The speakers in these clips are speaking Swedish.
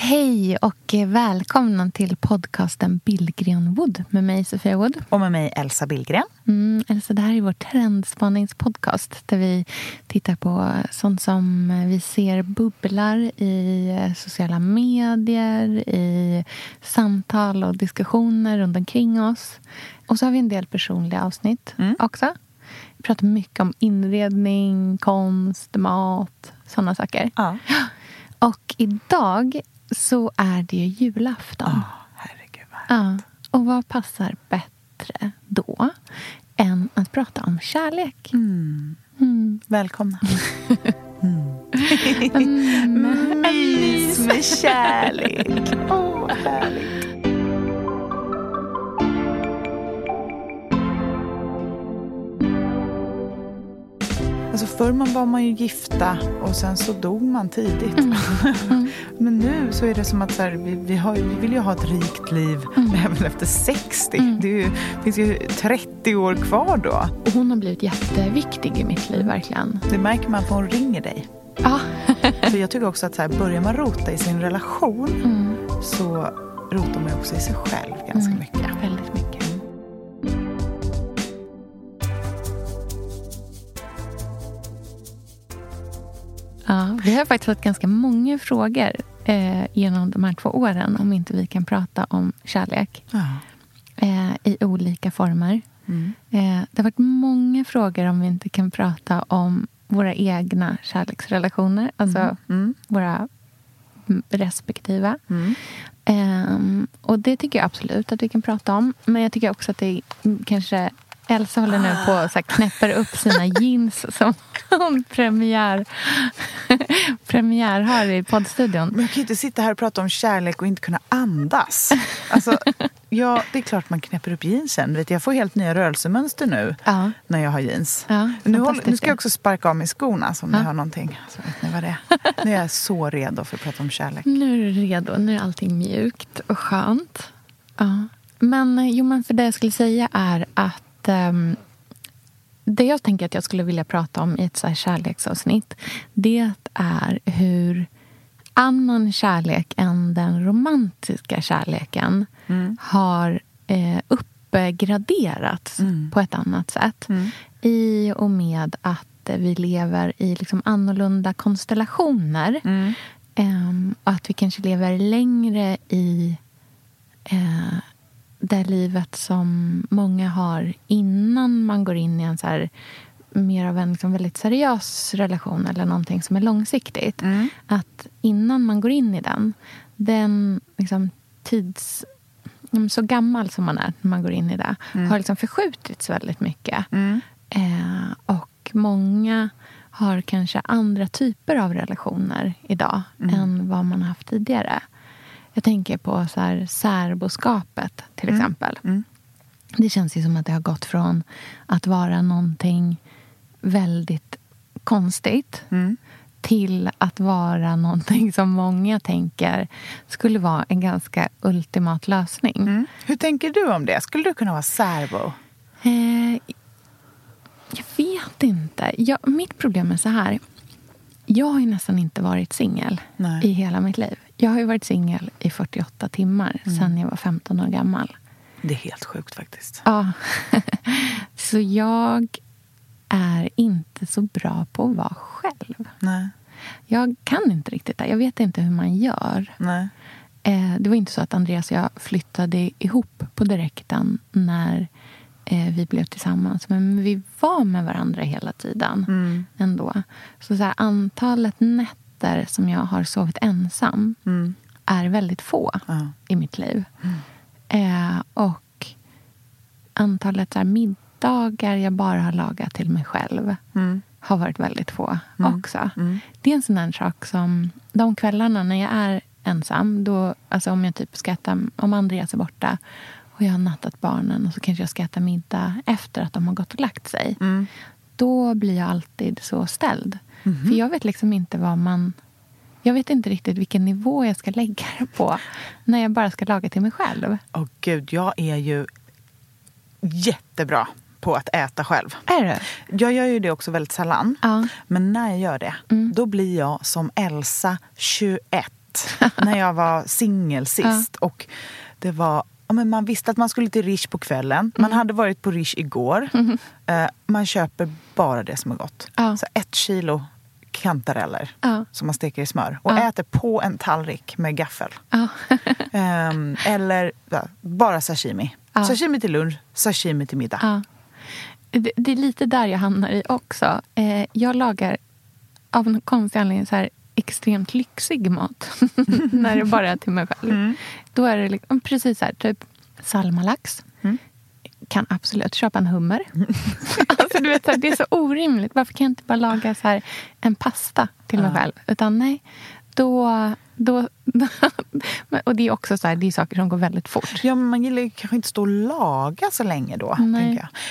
Hej och välkomna till podcasten Billgren Wood med mig Sofia Wood. Och med mig Elsa Billgren. Mm, alltså det här är vår trendspaningspodcast där vi tittar på sånt som vi ser bubblar i sociala medier, i samtal och diskussioner runt omkring oss. Och så har vi en del personliga avsnitt också. Vi pratar mycket om inredning, konst, mat, sådana saker. Ja. Och idag så är det ju julafton. Herregud. Ja. Och vad passar bättre då än att prata om kärlek? Mm. Välkomna. Mm. Mys med kärlek. Åh, vad härligt. Alltså förr man var man ju gifta och sen så dog man tidigt. Men nu så är det som att så här, vi, vi, har, vi vill ju ha ett rikt liv även efter 60. Det är ju, finns ju 30 år kvar då. Och hon har blivit jätteviktig i mitt liv, verkligen. Det märker man för hon ringer dig. Ja. För jag tycker också att så här, börjar man rota i sin relation så rotar man också i sig själv ganska mycket. Ja, vi har faktiskt fått ganska många frågor eh, genom de här två åren om inte vi kan prata om kärlek Ja. eh, i olika former. Eh, det har varit många frågor om vi inte kan prata om våra egna kärleksrelationer. Alltså våra mm, respektiva. Ehm, och det tycker jag absolut att vi kan prata om. Men jag tycker också att det kanske... Elsa håller nu på och så här knäpper upp sina jeans som hon premiär, premiär har i poddstudion. Men jag kan ju inte sitta här och prata om kärlek och inte kunna andas. Alltså, ja, det är klart man knäpper upp jeansen. Vet du, jag får helt nya rörelsemönster nu Ja. när jag har jeans. Ja, nu, håller, nu ska jag också sparka av mig skorna så om Ja. ni har någonting. Så vet ni vad det är. Nu är jag så redo för att prata om kärlek. Nu är du redo. Nu är allting mjukt och skönt. Ja. Men, jo, men för det jag skulle säga är att ehm, det jag tänker att jag skulle vilja prata om i ett så här kärleksavsnitt det är hur annan kärlek än den romantiska kärleken har eh, uppgraderats på ett annat sätt. I och med att eh, vi lever i liksom annorlunda konstellationer. Ehm, och att vi kanske lever längre i eh, det livet som många har innan man går in i en så här, mer av en liksom väldigt seriös relation eller någonting som är långsiktigt. Att innan man går in i den, den liksom tids... mm, Så gammal som man är när man går in i det har liksom förskjutits väldigt mycket. Eh, och många har kanske andra typer av relationer idag än vad man har haft tidigare. Jag tänker på så här, särboskapet till exempel. Det känns ju som att det har gått från att vara någonting väldigt konstigt till att vara någonting som många tänker skulle vara en ganska ultimat lösning. Hur tänker du om det? Skulle du kunna vara särbo? Eh, jag vet inte. Jag, mitt problem är så här. Jag har ju nästan inte varit singel i hela mitt liv. Jag har ju varit singel i 48 timmar sedan jag var 15 år gammal. Det är helt sjukt faktiskt. Ja. så jag är inte så bra på att vara själv. Nej. Jag kan inte riktigt det. Jag vet inte hur man gör. Nej. Eh, det var inte så att Andreas och jag flyttade ihop på direkten när eh, vi blev tillsammans. Men vi var med varandra hela tiden ändå. Så, så här, antalet nätter nätter som jag har sovit ensam är väldigt få Ja. i mitt liv. Eh, och antalet så här, middagar jag bara har lagat till mig själv har varit väldigt få också. Det är en sån här sak som... De kvällarna när jag är ensam, då, alltså om jag typ ska äta, om Andreas är borta och jag har nattat barnen och så kanske jag ska äta middag efter att de har gått och lagt sig. Då blir jag alltid så ställd. För jag vet liksom inte vad man... Jag vet inte riktigt vilken nivå jag ska lägga det på när jag bara ska laga till mig själv. Åh gud, jag är ju jättebra på att äta själv. Är det? Jag gör ju det också väldigt sällan. Ja. Men när jag gör det, då blir jag som Elsa 21. när jag var singel sist. Och det var... Ja, men man visste att man skulle till Rish på kvällen. Man hade varit på Rish igår. Eh, man köper bara det som är gott. Ja. Så ett kilo kantareller Ja. som man steker i smör. Och äter på en tallrik med gaffel. Ehm, eller bara sashimi. Sashimi till lunch, sashimi till middag. Det, det är lite där jag hamnar i också. Eh, jag lagar av någon konstig anledning så här extremt lyxig mat. när det bara är till mig själv. Då är det liksom, precis så här, typ salmalax. Kan absolut köpa en hummer. alltså, du vet, så här, det är så orimligt. Varför kan jag inte bara laga så här, en pasta till mig själv? Utan nej, då... då och det är också så här, det är saker som går väldigt fort. Ja, men man gillar ju kanske inte stå och laga så länge då.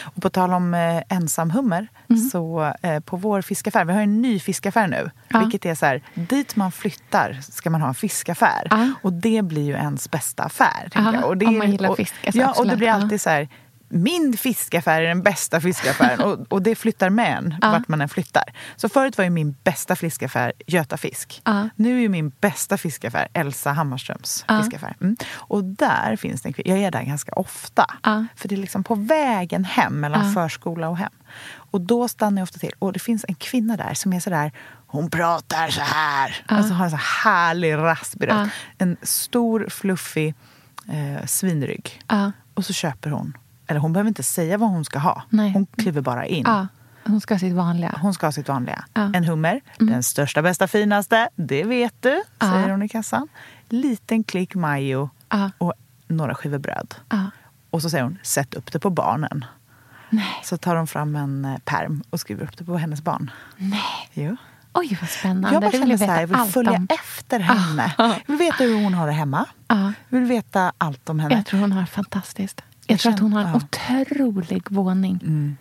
Och på tal om eh, ensam hummer, så eh, på vår fiskaffär, vi har en ny fiskaffär nu. Ja. Vilket är så här, dit man flyttar ska man ha en fiskaffär. Ja. Och det blir ju ens bästa affär. Och det om man gillar och, fisk, alltså, Ja, och det absolut. blir alltid så här, min fiskaffär är den bästa fiskaffären och, och det flyttar med en Ja. vart man än flyttar. Så förut var ju min bästa fiskaffär Göta Fisk. Ja. Nu är min bästa fiskaffär Elsa Hammarströms Ja. fiskaffär. Mm. Och där finns det en. Jag är där ganska ofta. För det är liksom på vägen hem mellan förskola och hem. Och då stannar jag ofta till. Och det finns en kvinna där som är sådär, hon pratar så här. Alltså har en så härlig raspig röst. En stor fluffig eh, svinrygg. Och så köper hon, eller hon behöver inte säga vad hon ska ha. Nej. Hon kliver bara in. Ja, hon ska ha sitt vanliga. Hon ska ha sitt vanliga. Ja. Mm. En hummer, den största, bästa, finaste. Det vet du, Ja. säger hon i kassan. Liten klick majo och några skivor bröd. Och så säger hon, sätt upp det på barnen. Nej. Så tar de fram en eh, perm och skriver upp det på hennes barn. Nej. Jo. Oj, vad spännande. Jag bara Det vill känner så här, jag vill följa om. efter henne. Jag vill veta hur hon har det hemma. Ja. Jag vill veta allt om henne. Jag tror hon har fantastiskt. Jag, Jag tror att hon har en känner- otrolig våning.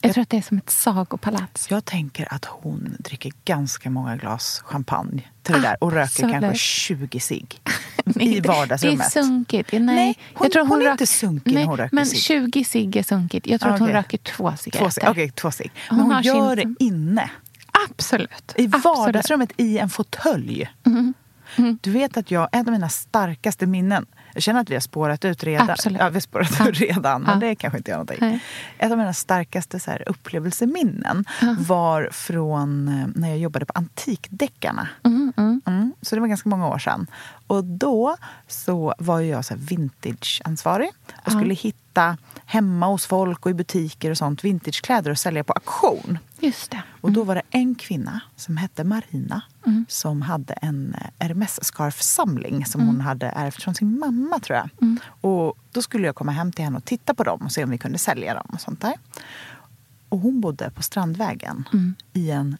Jag tror att det är som ett sagopalats. Jag tänker att hon dricker ganska många glas champagne till det Ah, där och röker absolut. kanske 20 cigg i vardagsrummet. Det är sunkigt. Nej, Nej, hon- jag tror hon är rök- inte sunkig när hon röker Men cigg. 20 cigg är sunkigt. Jag tror Ah, att hon röker två cigaretter. Okej, två cigg. Men Hon hon, har sin- gör det inne. Absolut. I Absolut. vardagsrummet i en fåtölj. Du vet att jag, en av mina starkaste minnen, jag känner att vi har spårat ut redan. Absolut. Ja, vi har spårat Ja. ut redan, men Ja. det kanske inte gör någonting. Nej. Ett av mina starkaste så här, upplevelseminnen var från eh, när jag jobbade på Antikdeckarna. Mm, så det var ganska många år sedan. Och då så var jag så vintage-ansvarig och skulle hitta hemma hos folk och i butiker och sånt vintagekläder och sälja på auktion. Just det. Och då var det en kvinna som hette Marina som hade en eh, Hermes-scarfsamling som hon hade ärvt från sin mamma tror jag. Och då skulle jag komma hem till henne och titta på dem och se om vi kunde sälja dem och sånt där. Och hon bodde på Strandvägen i en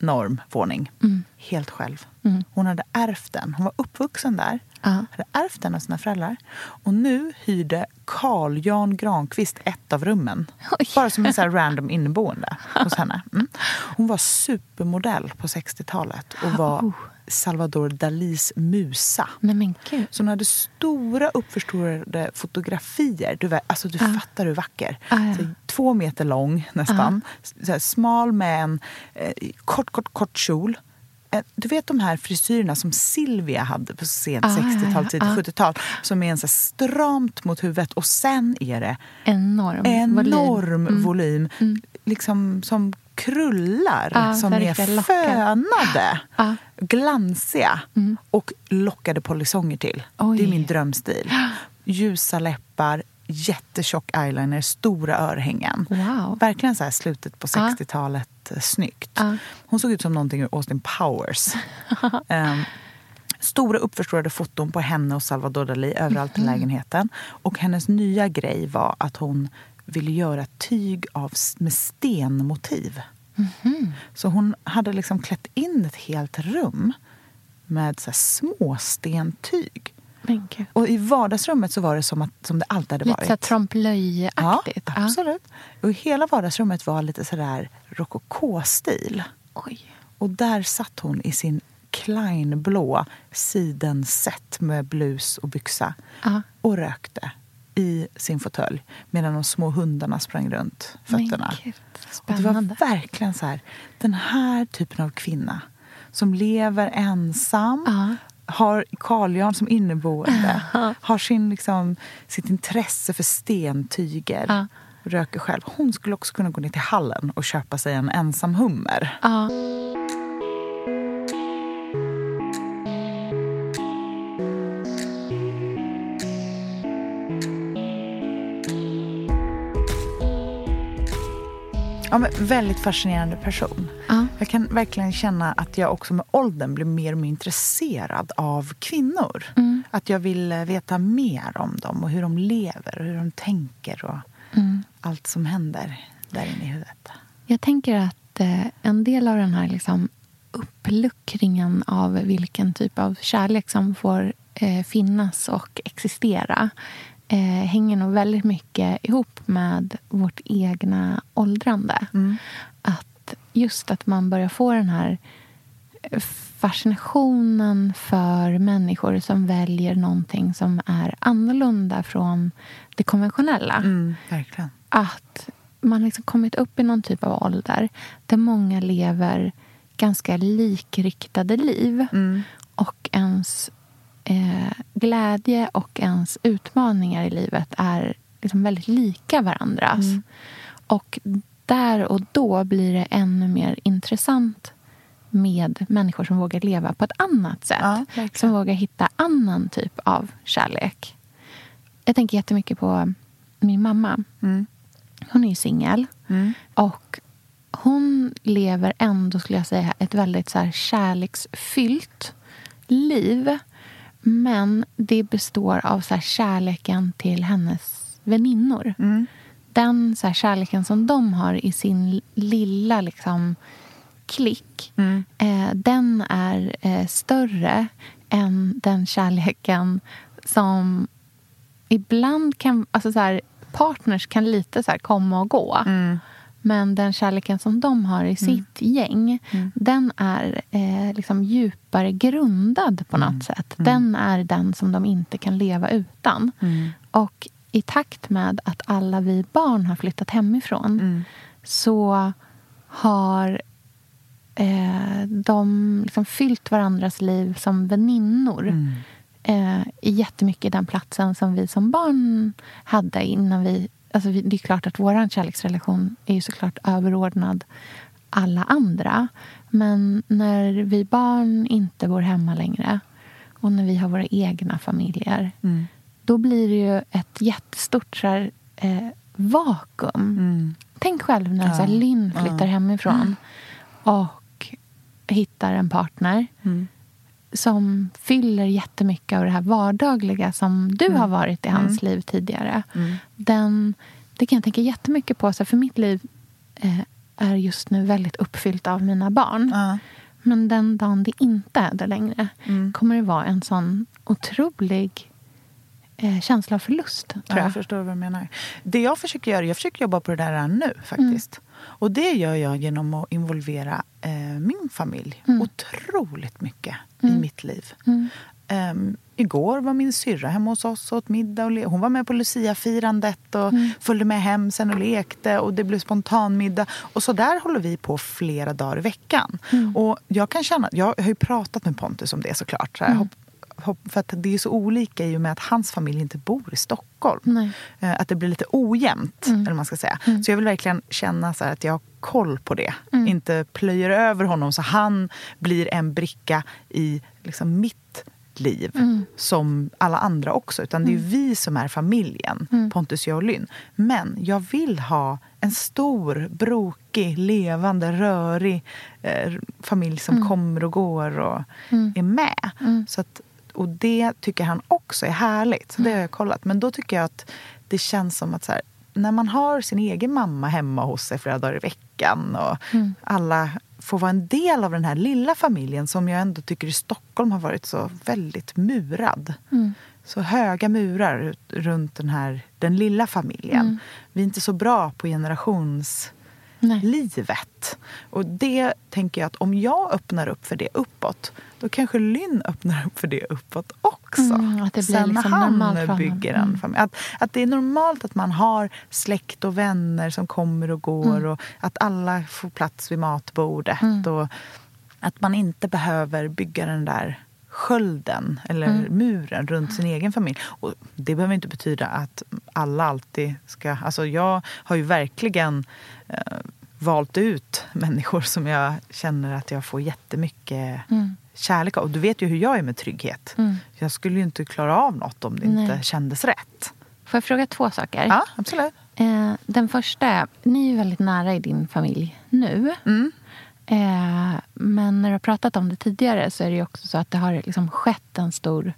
enorm våning. Helt själv. Hon hade ärvt den. Hon var uppvuxen där. Ja. Hade ärvt den av sina föräldrar. Och nu hyrde Carl Jan Granqvist ett av rummen. Oj. Bara som en så random inneboende hos henne. Mm. Hon var supermodell på 60-talet och var Oh. Salvador Dalis musa. Nej men gud. Så hon hade stora uppförstorade fotografier. Du, alltså, du fattar hur vacker. Ah, ja. Så, två meter lång nästan. Så här, smal med en eh, kort, kort, kort kjol. Eh, Du vet de här frisyrerna som Silvia hade på sent Ah, ja, 60-tal, ja, tidigt ah. 70-tal. Som är en så stramt mot huvudet och sen är det Enorm, enorm volym. volym. Liksom som krullar Ja, som är fönade. Ja. Glansiga. Och lockade polisonger till. Oj. Det är min drömstil. Ljusa läppar, jättetjock eyeliner, stora örhängen. Wow. Verkligen så här slutet på Ja. 60-talet, eh, snyggt. Ja. Hon såg ut som någonting ur Austin Powers. Ehm, stora uppförstorade foton på henne och Salvador Dalí överallt i lägenheten. Och hennes nya grej var att hon ville göra tyg av, med stenmotiv. Så hon hade liksom klätt in ett helt rum med så här små stentyg. Men gud. Och i vardagsrummet så var det som, att, som det alltid hade Lite varit. trompe-l'œil-aktigt. Ja, absolut. Och hela vardagsrummet var lite sådär rokokostil. Oj. Och där satt hon i sin Klein-blå sidenset med blus och byxa Ja. och rökte i sin fåtölj medan de små hundarna sprang runt fötterna. Gud, Och det var verkligen så här, den här typen av kvinna som lever ensam, Ja. har Carl som inneboende, har sin, liksom, sitt intresse för stentyger, Ja. röker själv. Hon skulle också kunna gå ner till hallen och köpa sig en ensam hummer. Ja. Ja, men väldigt fascinerande person. Ja. Jag kan verkligen känna att jag också med åldern blir mer och mer intresserad av kvinnor. Mm. Att jag vill eh, veta mer om dem och hur de lever och hur de tänker och Mm. allt som händer där inne i huvudet. Jag tänker att eh, en del av den här liksom, uppluckringen av vilken typ av kärlek som får eh, finnas och existera eh, hänger nog väldigt mycket ihop med vårt egna åldrande. Att just att man börjar få den här fascinationen för människor som väljer någonting som är annorlunda från det konventionella Mm, verkligen. att man liksom kommit upp i någon typ av ålder där många lever ganska likriktade liv. Och ens eh, glädje och ens utmaningar i livet är liksom väldigt lika varandras. Och där och då blir det ännu mer intressant med människor som vågar leva på ett annat sätt. Ja, som vågar hitta annan typ av kärlek. Jag tänker jättemycket på min mamma. Hon är ju singel. Och hon lever ändå, skulle jag säga, ett väldigt så kärleksfyllt liv. Men det består av så här kärleken till hennes väninnor. Den så här kärleken som de har i sin lilla liksom, klick eh, den är eh, större än den kärleken som ibland kan... Alltså så här, partners kan lite så komma och gå. Men den kärleken som de har i sitt gäng den är eh, liksom djupare grundad på något sätt. Den är den som de inte kan leva utan. Och i takt med att alla vi barn har flyttat hemifrån så har eh, de liksom fyllt varandras liv som väninnor. Eh, i jättemycket den platsen som vi som barn hade innan vi... Alltså det är klart att vår kärleksrelation är ju såklart överordnad alla andra. Men när vi barn inte bor hemma längre och när vi har våra egna familjer då blir det ju ett jättestort så här, eh, vakuum. Tänk själv när så här, Lynn flyttar hemifrån och hittar en partner som fyller jättemycket av det här vardagliga som du har varit i hans liv tidigare. Den, det kan jag tänka jättemycket på. Så för mitt liv eh, är just nu väldigt uppfyllt av mina barn. Ja. Men den dagen det inte är det längre kommer det vara en sån otrolig eh, känsla av förlust, tror Ja, jag. jag förstår vad du menar. Det jag försöker göra, jag försöker jobba på det där nu faktiskt. Och det gör jag genom att involvera eh, min familj otroligt mycket i mitt liv. Ehm, igår var min syrra hemma hos oss och åt middag. Och hon var med på Lucia-firandet och följde med hem sen och lekte. Och det blev spontanmiddag. Och så där håller vi på flera dagar i veckan. Och jag kan känna, jag har ju pratat med Pontus om det såklart. Så här, hopp, för att det är så olika i och med att hans familj inte bor i Stockholm. Nej. Eh, Att det blir lite ojämnt, eller vad man ska säga. Så jag vill verkligen känna så att jag har koll på det. Inte plöjer över honom så han blir en bricka i liksom mitt liv som alla andra också. Utan det är vi som är familjen, Pontus, jag och Lynn. Men jag vill ha en stor, brokig, levande, rörig eh, familj som kommer och går och är med. Så att, och det tycker han också är härligt. Så det har jag kollat. Men då tycker jag att det känns som att så här, när man har sin egen mamma hemma hos sig flera dagar i veckan och alla får vara en del av den här lilla familjen som jag ändå tycker i Stockholm har varit så väldigt murad. Så höga murar runt den här den lilla familjen. Vi är inte så bra på generationslivet. Och det tänker jag att om jag öppnar upp för det uppåt då kanske Lynn öppnar upp för det uppåt också. Mm, att det blir Sen liksom han bygger en Mm. familj. Att, att det är normalt att man har släkt och vänner som kommer och går Mm. och att alla får plats vid matbordet. Och att man inte behöver bygga den där skölden eller Mm. muren runt sin egen familj. Och det behöver inte betyda att alla alltid ska... Alltså jag har ju verkligen valt ut människor som jag känner att jag får jättemycket Mm. kärlek av. Och du vet ju hur jag är med trygghet. Jag skulle ju inte klara av något om det inte Nej. kändes rätt. Får jag fråga två saker? Ja, absolut. Eh, den första är, ni är ju väldigt nära i din familj nu. Mm. Eh, men när du har pratat om det tidigare så är det också så att det har liksom skett en stor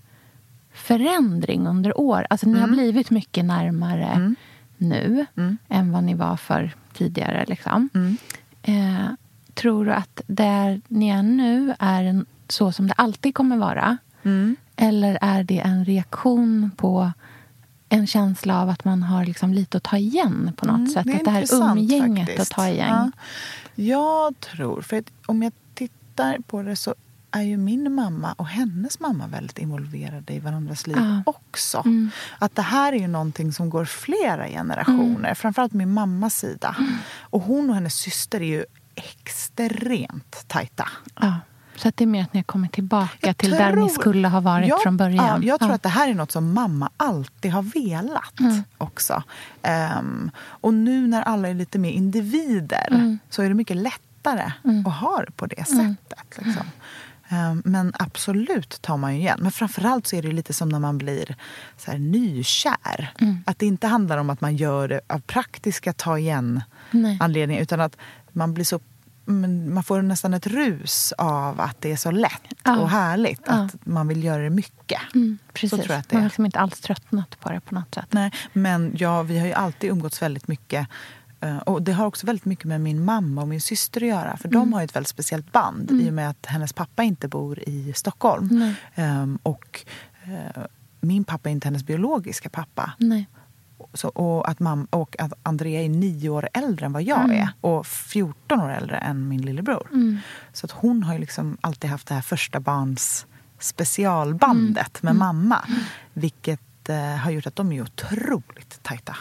förändring under år. Alltså ni Mm. har blivit mycket närmare nu än vad ni var för tidigare. Liksom. Mm. Eh, tror du att där ni är nu är en, så som det alltid kommer vara? Mm. Eller är det en reaktion på en känsla av att man har liksom lite att ta igen på något Mm, sätt? det att det här umgänget faktiskt. att ta igen? Ja. Jag tror, för att om jag tittar på det så är ju min mamma och hennes mamma väldigt involverade i varandras liv Ja. också. Mm. Att det här är ju någonting som går flera generationer. Mm. Framförallt min mammas sida. Och hon och hennes syster är ju extremt tajta. Ja. Så att det är mer att ni har kommit tillbaka Jag till där ni tror- skulle ha varit Ja, från början? Ja, jag tror Ja. att det här är något som mamma alltid har velat Mm. också. Ehm, och nu när alla är lite mer individer Mm. så är det mycket lättare att ha det på det sättet. Liksom. Ehm, men absolut tar man ju igen. Men framförallt så är det lite som när man blir så här nykär. Mm. Att det inte handlar om att man gör det av praktiska ta igen Nej. anledningar utan att man blir så man får nästan ett rus av att det är så lätt Ja. och härligt. Ja. Att man vill göra det mycket. Mm, precis. Så tror jag att det Man har är. liksom inte alls tröttnat på det på något sätt. Nej, men ja, vi har ju alltid umgåtts väldigt mycket. Eh, Och det har också väldigt mycket med min mamma och min syster att göra. För Mm. de har ett väldigt speciellt band i och med att hennes pappa inte bor i Stockholm. Ehm, och eh, min pappa är inte hennes biologiska pappa. Nej. Så, och, att mam, och att Andrea är nio år äldre än vad jag Mm. är. Och 14 år äldre än min lillebror. Så att hon har liksom alltid haft det här första barns specialbandet Mm. med mamma. Vilket eh, har gjort att de är otroligt tajta.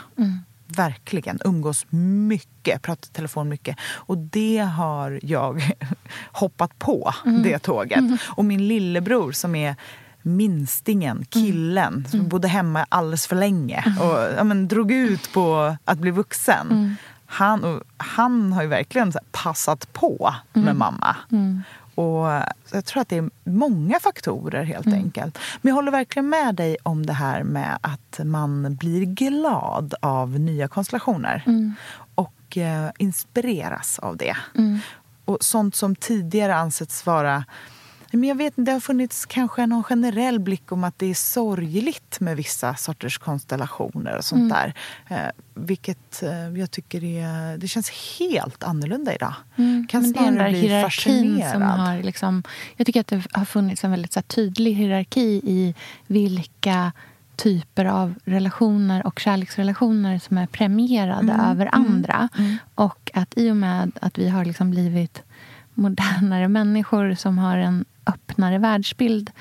Mm. Verkligen. Umgås mycket, pratar telefon mycket. Och det har jag hoppat på, Mm. det tåget. Och min lillebror som är minstingen, killen, Mm. som bodde hemma alldeles för länge och ja, men, drog ut på att bli vuxen. Mm. Han, han har ju verkligen passat på med Mm. mamma. Och jag tror att det är många faktorer helt Mm. enkelt. Men jag håller verkligen med dig om det här med att man blir glad av nya konstellationer. Mm. Och eh, inspireras av det. Och sånt som tidigare ansetts vara men jag vet det har funnits kanske någon generell blick om att det är sorgligt med vissa sorters konstellationer och sånt Mm. där. Eh, vilket eh, jag tycker är, det känns helt annorlunda idag. Kan Mm. Men det är den snarare där bli hierarkin som fascinerad. har... Liksom, jag tycker att det har funnits en väldigt här, tydlig hierarki i vilka typer av relationer och kärleksrelationer som är premierade Mm, över andra. Och att i och med att vi har liksom blivit modernare människor som har en öppnare världsbild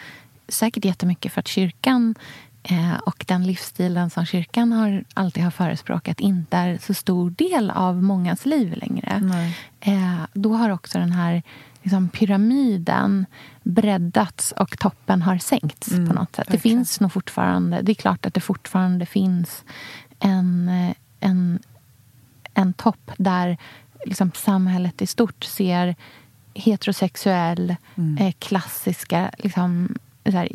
säkert jättemycket för att kyrkan eh, och den livsstilen som kyrkan har, alltid har förespråkat inte är så stor del av mångas liv längre. Eh, då har också den här liksom, pyramiden breddats och toppen har sänkts Mm, på något sätt. Det verkligen. finns nog fortfarande, det är klart att det fortfarande finns en, eh, en, en topp där liksom, samhället i stort ser heterosexuell, Mm. eh, klassiska liksom, så här,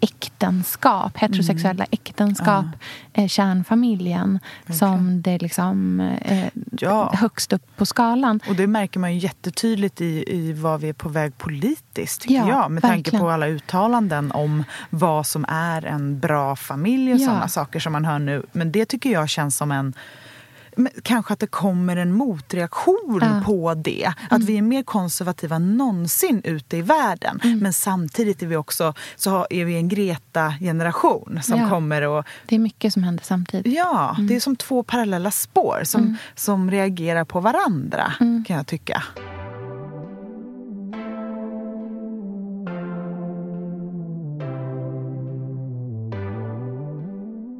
äktenskap, heterosexuella äktenskap, eh, kärnfamiljen som det liksom eh, Ja. högst upp på skalan. Och det märker man ju jättetydligt i, i vad vi är på väg politiskt, tycker Ja, jag. Med tanke verkligen. på alla uttalanden om vad som är en bra familj och Ja. sådana saker som man hör nu. Men det tycker jag känns som en kanske att det kommer en motreaktion Ja. Mm. på det. Att vi är mer konservativa än någonsin ute i världen. Mm. Men samtidigt är vi också så är vi en Greta-generation som Ja. kommer och Det är mycket som händer samtidigt. Ja, Mm. det är som två parallella spår som, som reagerar på varandra, Mm. kan jag tycka.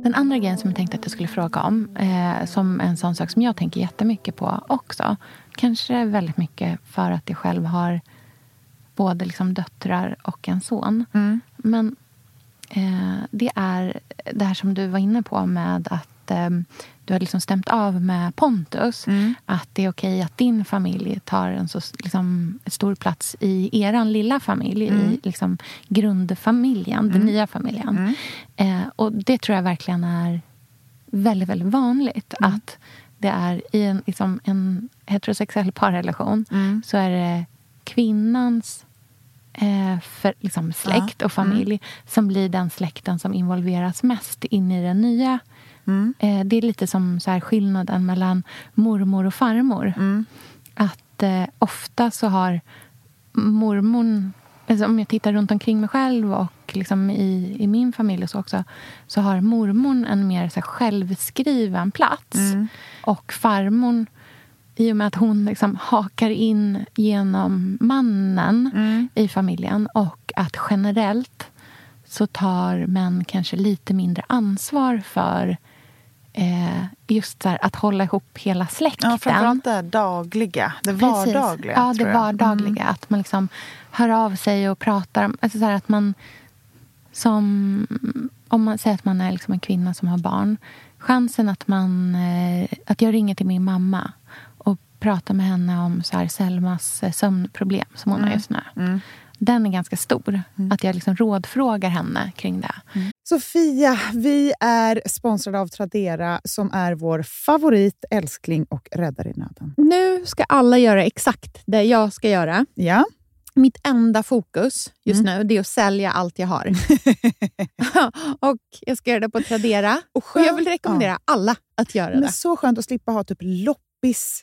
Den andra grejen som jag tänkte att jag skulle fråga om, eh, som en sån sak som jag tänker jättemycket på också. Kanske väldigt mycket för att jag själv har både liksom döttrar och en son. Men eh, det är det här som du var inne på med att eh, du har liksom stämt av med Pontus. Att det är okej att din familj tar en så liksom, stor plats i er lilla familj. I liksom, grundfamiljen, den nya familjen. Eh, och det tror jag verkligen är väldigt, väldigt vanligt. Att det är i en, liksom, en heterosexuell parrelation så är det kvinnans eh, för, liksom, släkt och familj som blir den släkten som involveras mest in i den nya. Eh, det är lite som så här, skillnaden mellan mormor och farmor. Att eh, ofta så har mormor Alltså om jag tittar runt omkring mig själv och liksom i, i min familj så också så har mormor en mer så här, självskriven plats. Och farmor, i och med att hon liksom hakar in genom mannen i familjen och att generellt så tar män kanske lite mindre ansvar för eh, just så här, att hålla ihop hela släkten. Ja, framförallt det dagliga, det Precis. vardagliga. Ja, det jag. Mm. vardagliga. Att man liksom hör av sig och pratar. Alltså så här att man som... Om man säger att man är liksom en kvinna som har barn. Chansen att, man, eh, att jag ringer till min mamma och pratar med henne om så här Selmas eh, sömnproblem som hon Mm. har just nu. Den är ganska stor. Att jag liksom rådfrågar henne kring det. Sofia, vi är sponsrade av Tradera som är vår favorit, älskling och räddare i nöden. Nu ska alla göra exakt det jag ska göra. Ja, Mitt enda fokus just nu det är att sälja allt jag har. och Jag ska göra det på Tradera. Och, skönt- jag vill rekommendera alla att göra men det. så skönt att slippa ha typ loppis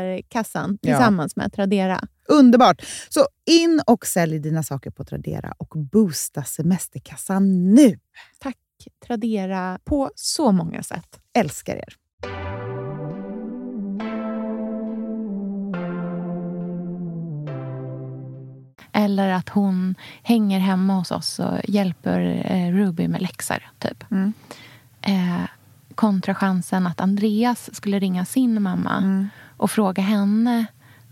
semesterkassan Ja. tillsammans med Tradera. Underbart! Så in och sälj dina saker på Tradera och boosta semesterkassan nu. Tack Tradera på så många sätt. Älskar er! Eller att hon hänger hemma hos oss och hjälper eh, Ruby med läxor. Typ. Eh, kontra chansen att Andreas skulle ringa sin mamma och fråga henne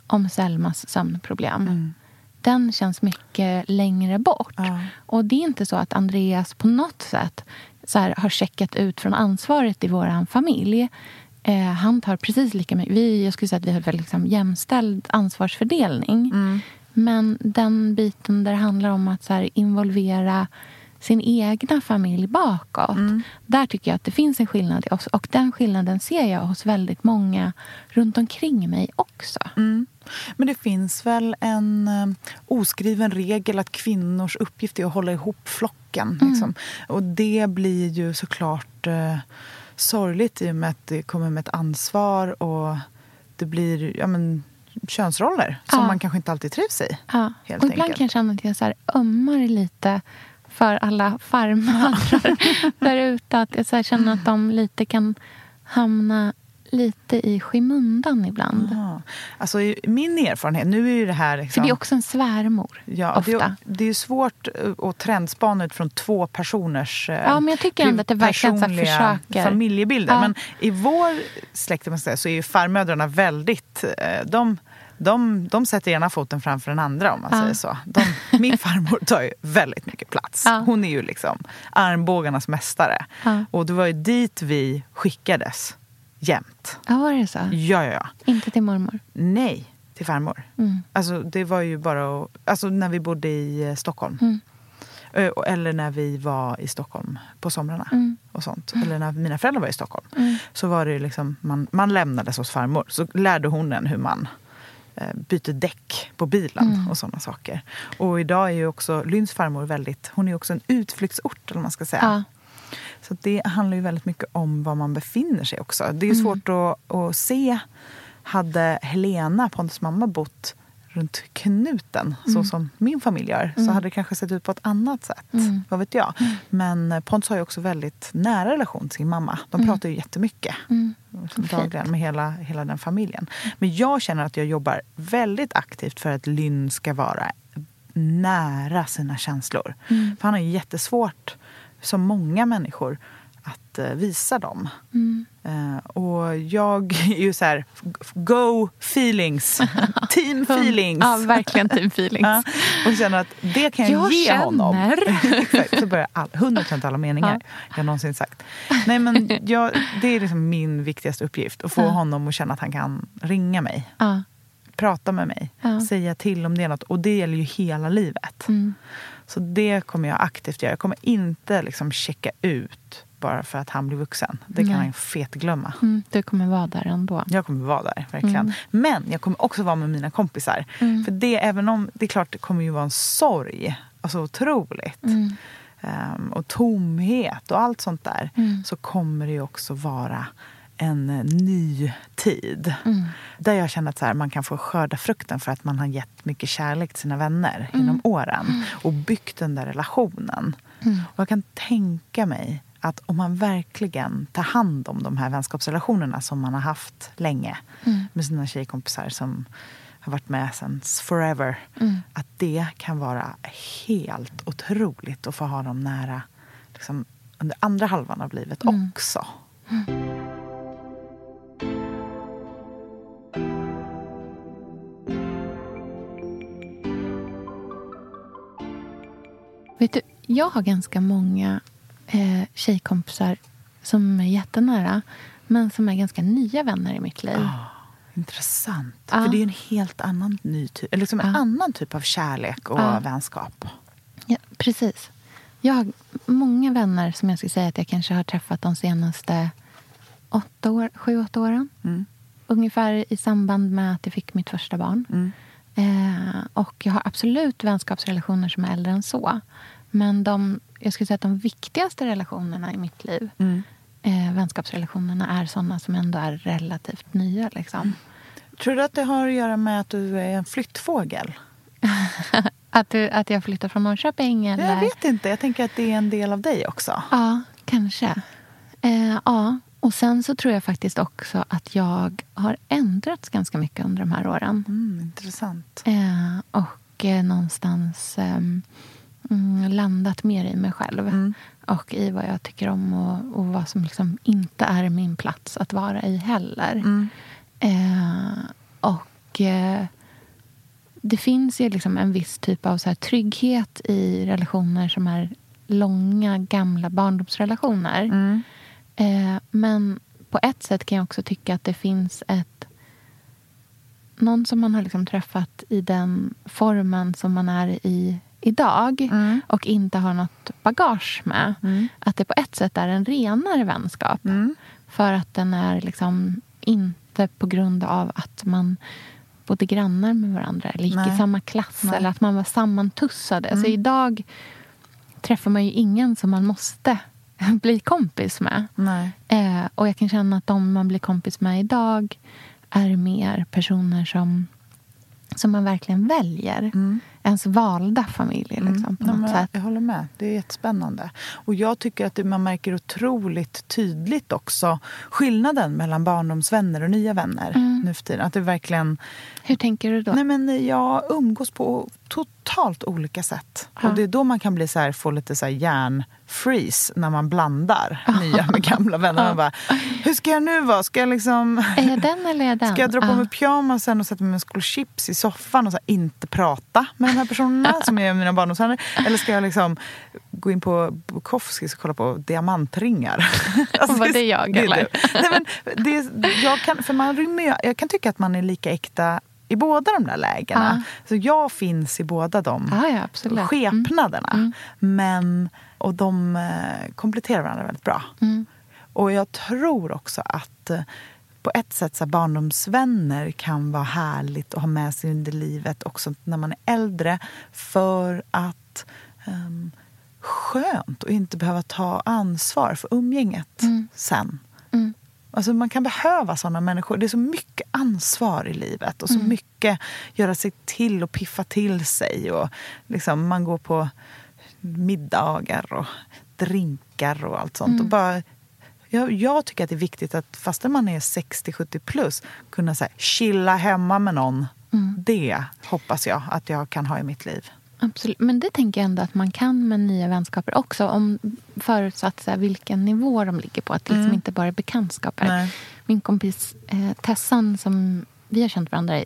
om Selmas sömnproblem. Den känns mycket längre bort. Och det är inte så att Andreas på något sätt så här, har checkat ut från ansvaret i vår familj. Eh, han tar precis lika mycket. Vi, jag skulle säga att vi har väldigt liksom, jämställd ansvarsfördelning. Men den biten där det handlar om att så här, involvera sin egna familj bakåt. Där tycker jag att det finns en skillnad i oss. Och den skillnaden ser jag hos väldigt många runt omkring mig också. Men det finns väl en eh, oskriven regel att kvinnors uppgift är att hålla ihop flocken. Mm. Liksom. Och det blir ju såklart eh, sorgligt i och med att det kommer med ett ansvar och det blir ja, men, könsroller som Ja. man kanske inte alltid trivs i. Ja. Och ibland enkelt. kan jag känna att jag så ömmar lite för alla farmödrar där ute. Att jag så känner att de lite kan hamna lite i skymundan ibland. Ja. Alltså, min erfarenhet, nu är ju det här... För Liksom, det är också en svärmor. Ja, det, ofta. är- det är ju svårt eh, att trendspana utifrån två personers eh, Ja, men jag tycker ändå att det personliga familjebilder. Ja. Men i vår släkt man säga, så är ju farmödrarna väldigt... eh, De, de, de sätter ena foten framför den andra om man Ja. säger så. De, min farmor tar ju väldigt mycket plats. Ja. Hon är ju liksom armbågarnas mästare. Ja. Och det var ju dit vi skickades jämt. Ja, var det så? Ja, ja, ja. Inte till mormor? Nej, till farmor. Mm. Alltså, det var ju bara att, alltså, när vi bodde i eh, Stockholm. Mm. Eller när vi var i Stockholm på somrarna. Mm. och sånt. Eller när mina föräldrar var i Stockholm. Mm. Så var det liksom, man, man lämnades hos farmor. Så lärde hon en hur man byter däck på bilen Mm. och sådana saker. Och idag är ju också Lynns farmor väldigt, hon är också en utflyktsort eller man ska säga. Ja. Så det handlar ju väldigt mycket om var man befinner sig också. Det är ju Mm. svårt att, att se. Hade Helena, Pontus mamma, bott runt knuten så Mm. som min familj gör så Mm. hade det kanske sett ut på ett annat sätt. Mm. Vad vet jag. Men Pontus har ju också väldigt nära relation till sin mamma. De Mm. pratar ju jättemycket. Mm. Dagligen med hela, hela den familjen. Men jag känner att jag jobbar väldigt aktivt för att Lynn ska vara nära sina känslor. Mm. För han har ju jättesvårt, som många människor, att eh, visa dem. Mm. Eh, och jag är ju så här, go feelings, team feelings. Ja, verkligen team feelings. Ja, och känner att det kan jag, Jag ge känner. honom. Så börjar all, 100% alla meningar jag någonsin sagt. Nej, men jag, det är liksom min viktigaste uppgift. Att få Ja. honom att känna att han kan ringa mig. Ja. Prata med mig. Ja. Säga till om det är något. Och det gäller ju hela livet. Mm. Så det kommer jag aktivt göra. Jag kommer inte liksom checka ut bara för att han blir vuxen. Det kan Nej. han fetglömma. Mm. Du kommer vara där ändå. Jag kommer vara där, verkligen. Mm. Men jag kommer också vara med mina kompisar. Mm. För det, även om det är klart det kommer ju vara en sorg, alltså otroligt. Mm. Ehm, och tomhet och allt sånt där. Mm. Så kommer det ju också vara en eh, ny tid. Mm. Där jag känner att så här, man kan få skörda frukten för att man har gett mycket kärlek till sina vänner Mm. genom åren. Och byggt den där relationen. Mm. Och jag kan tänka mig att om man verkligen tar hand om de här vänskapsrelationerna som man har haft länge Mm. med sina tjejkompisar som har varit med sen forever. Mm. Att det kan vara helt otroligt att få ha dem nära liksom, under andra halvan av livet Mm. också. Vet du, jag har ganska många eh, tjejkompisar som är jättenära men som är ganska nya vänner i mitt liv. Ah, intressant. Ja. För det är en helt annan, ny ty- eller liksom en Ja. annan typ av kärlek och Ja. vänskap. Ja, precis. Jag har många vänner som jag skulle säga att jag kanske har träffat de senaste åtta år, sju, åtta åren. Mm. Ungefär i samband med att jag fick mitt första barn. Mm. Eh, och jag har absolut vänskapsrelationer som är äldre än så. Men de, jag skulle säga att de viktigaste relationerna i mitt liv, Mm. eh, vänskapsrelationerna, är såna som ändå är relativt nya. Liksom. Tror du att det har att göra med att du är en flyttfågel? Att, du, att jag flyttar från Norrköping? Eller? Jag vet inte. Jag tänker att det är en del av dig också. Ja, kanske. Eh, ja. Och sen så tror jag faktiskt också att jag har ändrats ganska mycket under de här åren. Mm, intressant. Eh, och eh, någonstans ehm, mm, landat mer i mig själv. Mm. Och i vad jag tycker om och, och vad som liksom inte är min plats att vara i heller. Mm. Eh, och eh, det finns ju liksom en viss typ av så här trygghet i relationer som är långa, gamla barndomsrelationer. Mm. Eh, men på ett sätt kan jag också tycka att det finns ett... Någon som man har liksom träffat i den formen som man är i idag Mm. och inte har något bagage med. Mm. Att det på ett sätt är en renare vänskap. Mm. För att den är liksom inte på grund av att man bodde grannar med varandra eller gick Nej. i samma klass Nej. eller att man var sammantussade. Mm. Så idag träffar man ju ingen som man måste bli kompis med. Eh, och jag kan känna att de man blir kompis med idag är mer personer som, som man verkligen väljer. Ens valda familj. Liksom, på Mm. Nej, sätt. Jag håller med. Det är jättespännande. Och jag tycker att man märker otroligt tydligt också skillnaden mellan barndomsvänner och nya vänner Mm. nu för tiden. Att det verkligen... Hur tänker du då? Nej, men jag umgås på totalt olika sätt. Ja. Och det är då man kan bli så här, få lite så här hjärnfreeze när man blandar nya med gamla vänner. Man bara, hur ska jag nu vara? Ska jag liksom... Är jag den eller är jag den? Ska jag dra på mig pyjamasen och sätta mig med en skål chips i soffan och så inte prata med de här personerna som är mina barndomsvänner? Eller ska jag liksom gå in på Bukowskis och kolla på diamantringar? Var det jag, eller? Nej, men det, jag, kan, för man rymmer, jag kan tycka att man är lika äkta i båda de där lägena. Så jag finns i båda de Ja, ja. Mm. skepnaderna. Men, och de eh, kompletterar varandra väldigt bra. Mm. Och jag tror också att eh, på ett sätt så barndomsvänner kan vara härligt att ha med sig under livet också när man är äldre. För att um, skönt att inte behöva ta ansvar för umgänget sen. Mm. Alltså man kan behöva såna människor. Det är så mycket ansvar i livet och så Mm. mycket göra sig till och piffa till sig. Och liksom man går på middagar och drinkar och allt sånt. Mm. Och bara, jag, jag tycker att det är viktigt att fastän man är 60-70 plus kunna så här, chilla hemma med någon. Mm. Det hoppas jag att jag kan ha i mitt liv. Absolut. Men det tänker jag ändå att man kan med nya vänskaper också. Om förutsatt så här, vilken nivå de ligger på. Att det liksom Mm. inte bara är bekantskaper. Nej. Min kompis eh, Tessan, som vi har känt varandra i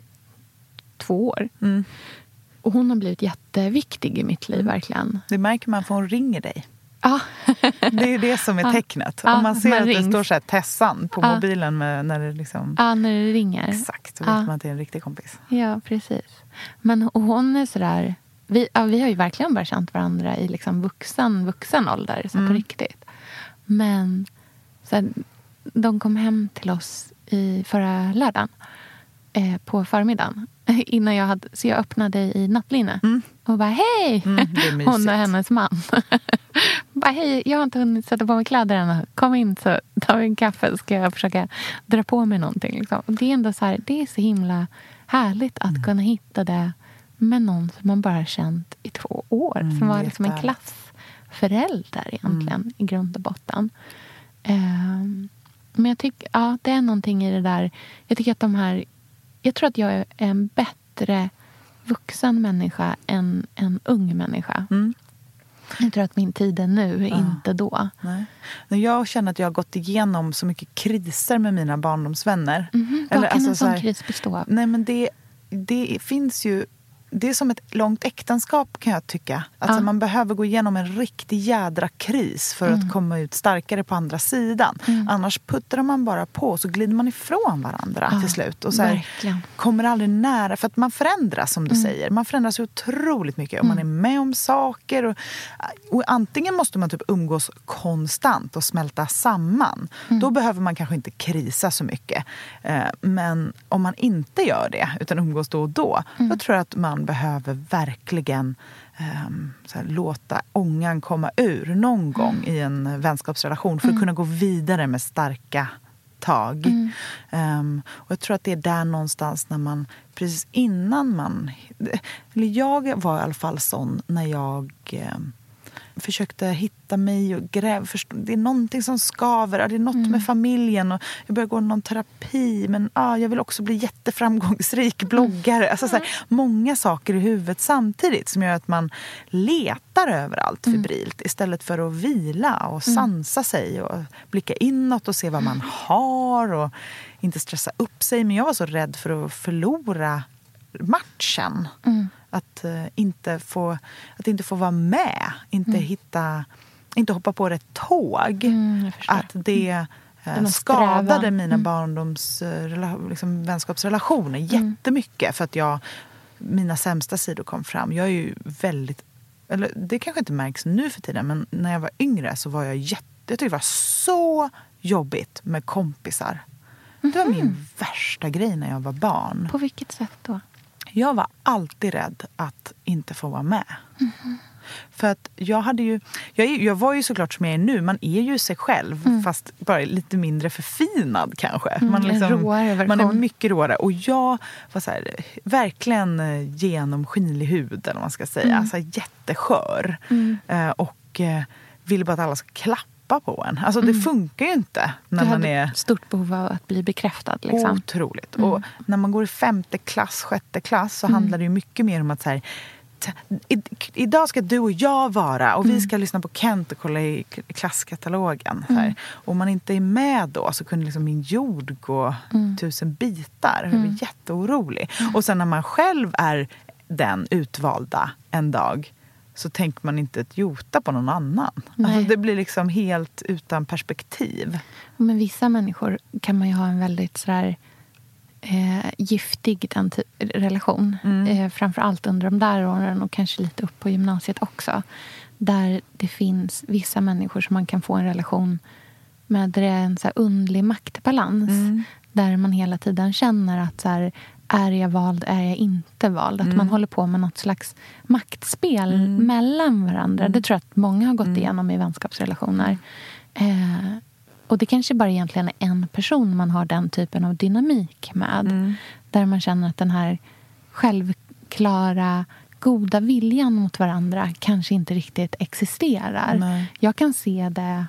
två år. Mm. Och hon har blivit jätteviktig i mitt liv, verkligen. Det märker man för hon ringer dig. Ja. Det är det som är tecknet. Ja, Om man ser man att det rings. står så här Tessan på Ja. mobilen med, när det liksom... ja, när det ringer. Exakt, då vet man att det är en riktig kompis. Ja, precis. Men och hon är sådär... Vi, vi har ju verkligen bara känt varandra i liksom vuxen, vuxen ålder, så här på riktigt. Men så här, de kom hem till oss i förra lördagen eh, på förmiddagen. Innan jag hade, så jag öppnade i nattlinne och bara hej! Mm. Hon och hennes man. bara hej, jag har inte hunnit sätta på mig kläder än. Kom in så tar vi en kaffe ska jag försöka dra på mig någonting. Liksom. Och det är ändå så här, det är så himla härligt att Mm. kunna hitta det med någon som man bara känt i två år. Mm, som var liksom en klassförälder egentligen Mm. i grund och botten. Ehm, men jag tycker, ja, det är någonting i det där. Jag tycker att de här... Jag tror att jag är en bättre vuxen människa än en ung människa. Mm. Jag tror att min tid är nu, inte då. Nej. Jag känner att jag har gått igenom så mycket kriser med mina barndomsvänner. Mhm, Vad kan alltså en så sån här- kris bestå av? Nej, men det, det finns ju... Det är som ett långt äktenskap kan jag tycka. Alltså Ja. Man behöver gå igenom en riktig jädra kris för Mm. att komma ut starkare på andra sidan. Annars puttrar man bara på så glider man ifrån varandra Ja, till slut. Och så här, kommer aldrig nära. För att man förändras som du säger. Man förändras otroligt mycket. Och man är med om saker. Och, och antingen måste man typ umgås konstant och smälta samman. Då behöver man kanske inte krisa så mycket. Eh, men om man inte gör det, utan umgås då och då. Då tror jag att man behöver verkligen ehm, här, låta ångan komma ur någon gång i en vänskapsrelation. För att kunna gå vidare med starka tag. Ehm, och jag tror att det är där någonstans när man, precis innan man... Eller jag var i alla fall sån när jag ehm, försökte hitta mig och gräva. Förstå, det är någonting som skaver. Det är något med familjen. Och jag började gå någon terapi. Men ah, jag vill också bli jätteframgångsrik bloggare. Alltså, så här, många saker i huvudet samtidigt som gör att man letar överallt febrilt istället för att vila och sansa sig och blicka inåt och se vad man har och inte stressa upp sig. Men jag var så rädd för att förlora matchen. Att, eh, inte få, att inte få vara med, inte hitta inte hoppa på rätt tåg. Mm, att det eh, Det var skadade strävan. mina barndoms eh, liksom, vänskapsrelationer jättemycket. För att jag, mina sämsta sidor kom fram. Jag är ju väldigt... Eller det kanske inte märks nu för tiden, men när jag var yngre så var jag jätte... Jag tyckte det var så jobbigt med kompisar. Det var min värsta grej när jag var barn. På vilket sätt då? Jag var alltid rädd att inte få vara med. För att jag hade ju, jag, är- jag var ju såklart som jag är nu, man är ju sig själv fast bara lite mindre förfinad kanske. Man, en råare version. man är mycket råare. Och jag var så här, verkligen eh, genomskinlig hud eller vad man ska säga. Alltså jätteskör. Eh, och eh, ville bara att alla ska klappa på en. Alltså det funkar ju inte när du man hade är stort behov av att bli bekräftad. Liksom. Otroligt. Och när man går i femte klass, sjätte klass så handlar det ju mycket mer om att så här, i, idag ska du och jag vara och vi ska lyssna på Kent och kolla i klasskatalogen. Och om man inte är med då så kunde liksom min jord gå tusen bitar. Jag var jätteorolig. Och sen när man själv är den utvalda en dag så tänker man inte ett jota på någon annan. Alltså det blir liksom helt utan perspektiv. Med vissa människor kan man ju ha en väldigt sådär, eh, giftig relation. Eh, framför allt under de där åren och kanske lite upp på gymnasiet också. Där det finns vissa människor som man kan få en relation med där det är en så här underlig maktbalans. Där man hela tiden känner att så här, är jag vald, är jag inte vald? Att man håller på med något slags maktspel mellan varandra. Det tror jag att många har gått igenom i vänskapsrelationer. Eh, och det kanske bara egentligen är en person man har den typen av dynamik med. Där man känner att den här självklara, goda viljan mot varandra kanske inte riktigt existerar. Nej. Jag kan se det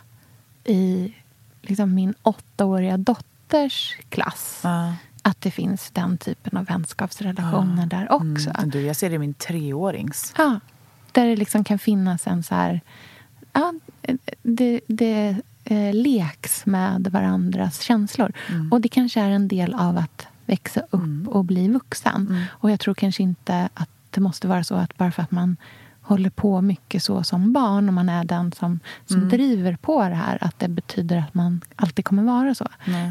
i liksom min åttaåriga dotters klass. Ja. Att det finns den typen av vänskapsrelationer där också. Mm. Du, jag ser det i min treårings. Ja, där det liksom kan finnas en så här... Ja, det, det eh, leks med varandras känslor. Och det kanske är en del av att växa upp och bli vuxen. Och jag tror kanske inte att det måste vara så att bara för att man håller på mycket så som barn och man är den som, som driver på det här att det betyder att man alltid kommer vara så.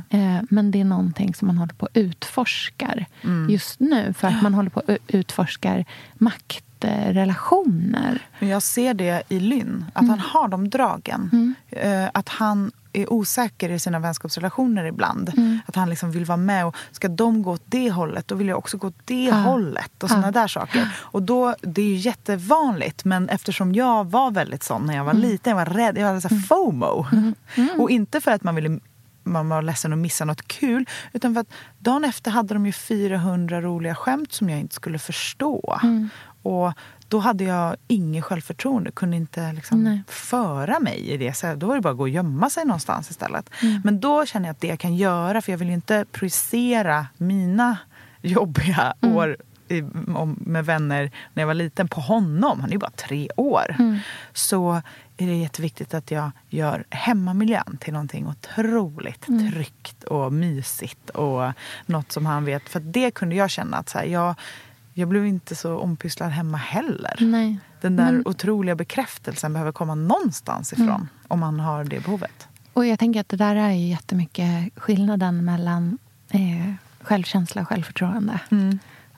Eh, men det är någonting som man håller på att utforskar just nu. För att man håller på att utforskar maktrelationer. Men jag ser det i Lynn, att han har de dragen. Eh, att han är osäker i sina vänskapsrelationer ibland. Att han liksom vill vara med och ska de gå åt det hållet, då vill jag också gå åt det hållet. Och såna där saker. Och då, det är ju jättevanligt, men eftersom jag var väldigt sån när jag var liten, jag var rädd, jag hade så här FOMO. Och inte för att man ville man var ledsen att missa något kul. Utan för att dagen efter hade de ju 400 roliga skämt som jag inte skulle förstå. Och då hade jag inget självförtroende, kunde inte liksom föra mig i det. Så då var det bara att gå och gömma sig någonstans istället. Men då känner jag att det jag kan göra, för jag vill ju inte projicera mina jobbiga år i, om, med vänner när jag var liten på honom. Han är ju bara tre år. Så är det jätteviktigt att jag gör hemmamiljön till någonting otroligt tryggt och mysigt. Och något som han vet. För det kunde jag känna att så här, jag, jag blev inte så ompysslad hemma heller. Nej. Den där Men- otroliga bekräftelsen behöver komma någonstans ifrån. Om man har det behovet. Och jag tänker att det där är ju jättemycket skillnaden mellan eh, självkänsla och självförtroende.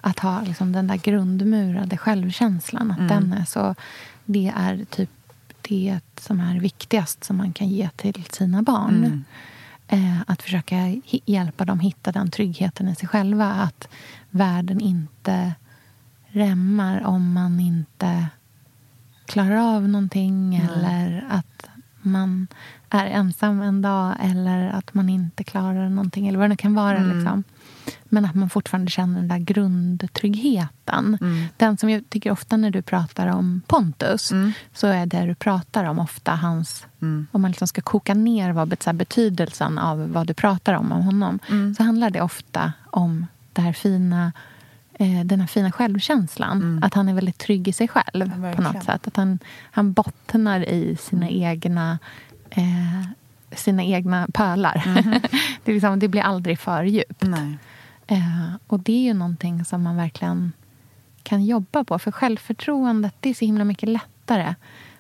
Att ha liksom den där grundmurade självkänslan. Att den är så, det är typ det som är viktigast som man kan ge till sina barn. Eh, att försöka hjälpa dem hitta den tryggheten i sig själva. Att världen inte rämmar om man inte klarar av någonting eller att man är ensam en dag eller att man inte klarar någonting eller vad det nu kan vara. Liksom. Men att man fortfarande känner den där grundtryggheten. Den som jag tycker ofta när du pratar om Pontus så är det du pratar om ofta hans... Om man liksom ska koka ner vad så betydelsen av vad du pratar om om honom så handlar det ofta om det här fina eh, den här fina självkänslan. Att han är väldigt trygg i sig själv. på verkligen. något sätt. Att han, han bottnar i sina egna eh, sina egna pölar. det, är liksom, det blir aldrig för djupt. Eh, och det är ju någonting som man verkligen kan jobba på. För självförtroendet, det är så himla mycket lättare.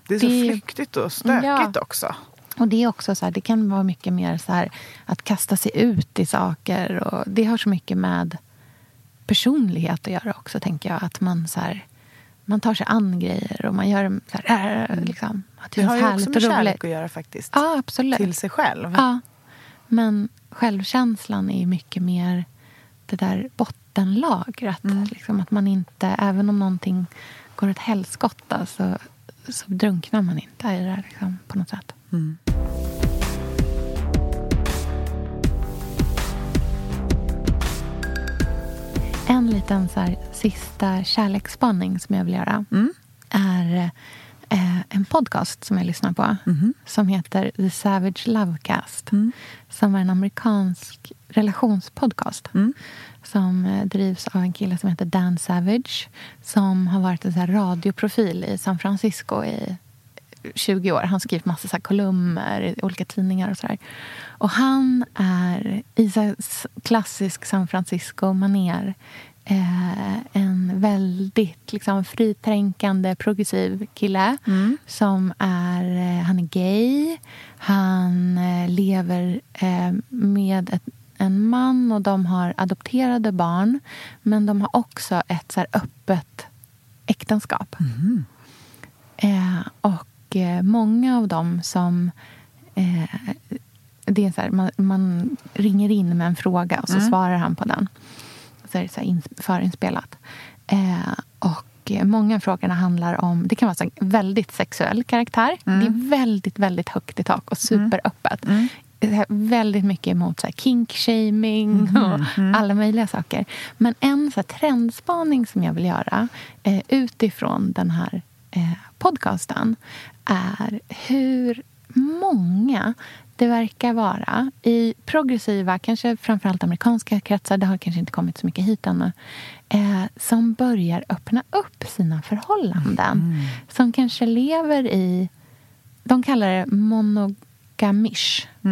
Det är så Det flyktigt och stökigt Ja. också. Och det är också så här, det kan vara mycket mer så här att kasta sig ut i saker. Och det har så mycket med personlighet att göra också, tänker jag. Att man så här, man tar sig an grejer och man gör så här, liksom, att det Det har ju också med kärlek att göra faktiskt. Ja, absolut. Till sig själv. Ja. Men självkänslan är mycket mer det där bottenlagret. Mm. Liksom att man inte, även om någonting går ett helskotta så, så drunknar man inte i det liksom, på något sätt. Mm. En liten så här, sista kärleksspaning som jag vill göra Mm. är eh, en podcast som jag lyssnar på Mhm. som heter The Savage Lovecast. Mm. Som är en amerikansk relationspodcast Mm. som eh, drivs av en kille som heter Dan Savage som har varit en så radioprofil i San Francisco i 20 år. Han har skrivit massa så kolumner i olika tidningar och sådär. Och han är i så klassisk San Francisco-manér eh, en väldigt liksom, fritänkande, progressiv kille som är, eh, han är gay. Han eh, lever eh, med ett, en man och de har adopterade barn. Men de har också ett så öppet äktenskap. Eh, och eh, många av dem som... Eh, det är så här, man, man ringer in med en fråga och så svarar han på den. Så är det så här in, förinspelat. Eh, och många av frågorna handlar om... Det kan vara så här väldigt sexuell karaktär. Det är väldigt, väldigt högt i tak och superöppet. Det är väldigt mycket emot så här kink-shaming och alla möjliga saker. Men en så här trendspaning som jag vill göra eh, utifrån den här eh, podcasten är hur många det verkar vara i progressiva, kanske framförallt amerikanska kretsar, det har kanske inte kommit så mycket hit ännu, eh, som börjar öppna upp sina förhållanden. Som kanske lever i, de kallar det monogamish.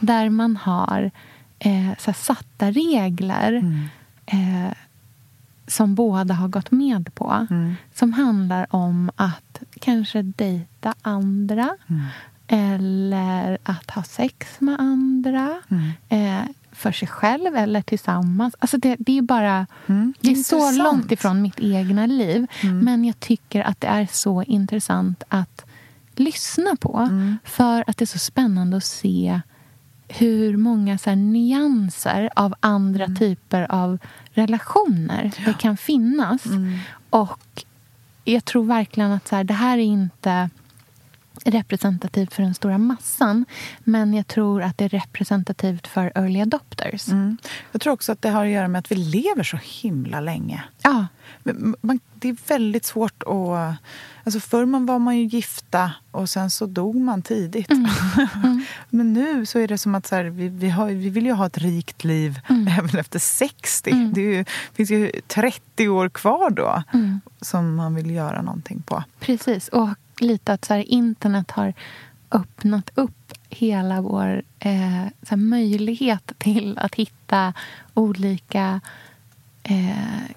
Där man har eh, så satta regler eh, som båda har gått med på. Som handlar om att kanske dejta andra. Eller att ha sex med andra. Eh, för sig själv eller tillsammans. Alltså det, det är bara... Det är så långt ifrån mitt egna liv. Men jag tycker att det är så intressant att lyssna på. För att det är så spännande att se hur många så här, nyanser av andra typer av relationer det kan finnas. Och jag tror verkligen att så här, det här är inte representativt för den stora massan. Men jag tror att det är representativt för early adopters. Jag tror också att det har att göra med att vi lever så himla länge. Ja, Man, det är väldigt svårt att... Alltså förr man var man ju gifta och sen så dog man tidigt. Men nu så är det som att så här, vi, vi, har, vi vill ju ha ett rikt liv även efter 60. Det är ju, finns ju 30 år kvar då som man vill göra någonting på. precis. Och lite att så här, internet har öppnat upp hela vår eh, här, möjlighet till att hitta olika eh,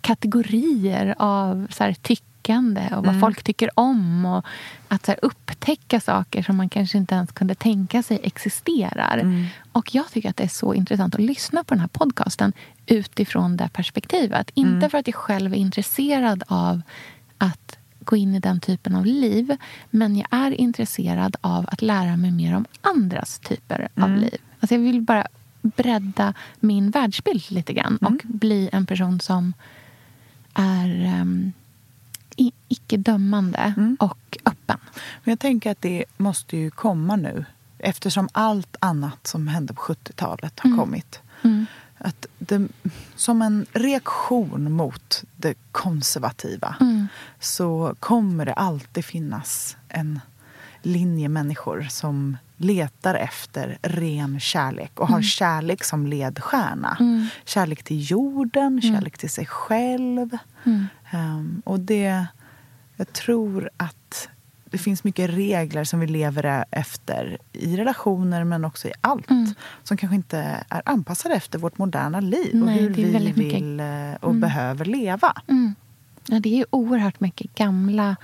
kategorier av så här, tyckande och vad folk tycker om. Och att så här, upptäcka saker som man kanske inte ens kunde tänka sig existerar. Och jag tycker att det är så intressant att lyssna på den här podcasten utifrån det perspektivet. Inte för att jag själv är intresserad av att gå in i den typen av liv. Men jag är intresserad av att lära mig mer om andras typer av liv. Alltså jag vill bara bredda min världsbild lite grann och bli en person som är um, icke-dömande och öppen. Men jag tänker att det måste ju komma nu eftersom allt annat som hände på 70-talet har kommit. Att det, som en reaktion mot det konservativa så kommer det alltid finnas en linje människor som letar efter ren kärlek och har kärlek som ledstjärna. Kärlek till jorden, kärlek till sig själv. Ehm, och det, jag tror att det finns mycket regler som vi lever efter i relationer men också i allt. Som kanske inte är anpassade efter vårt moderna liv och Nej, hur det är vi väldigt mycket- vill eh, och behöver leva. Ja, det är ju oerhört mycket gamla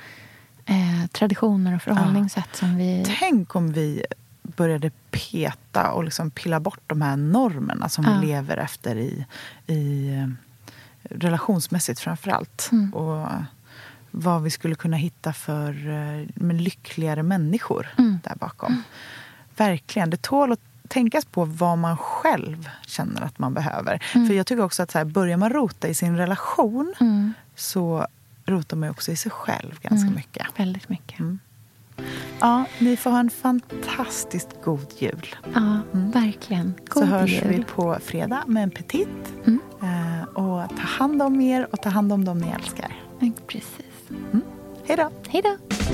eh, traditioner och förhållningssätt som vi... Tänk om vi började peta och liksom pilla bort de här normerna som Ja. vi lever efter i, i eh, relationsmässigt framför allt. Mm. Och vad vi skulle kunna hitta för eh, lyckligare människor Mm. där bakom. verkligen. Det tål att tänkas på vad man själv känner att man behöver. Mm. För jag tycker också att så här, börjar man rota i sin relation Mm. så rotar man också i sig själv ganska Mm. mycket. Väldigt mycket. Ja, ni får ha en fantastiskt god jul. Ja, verkligen. så God hörs jul. vi på fredag med en petit. Mm. Eh, och ta hand om er och ta hand om dem ni älskar. Mm, Precis. Hej då! Hej då!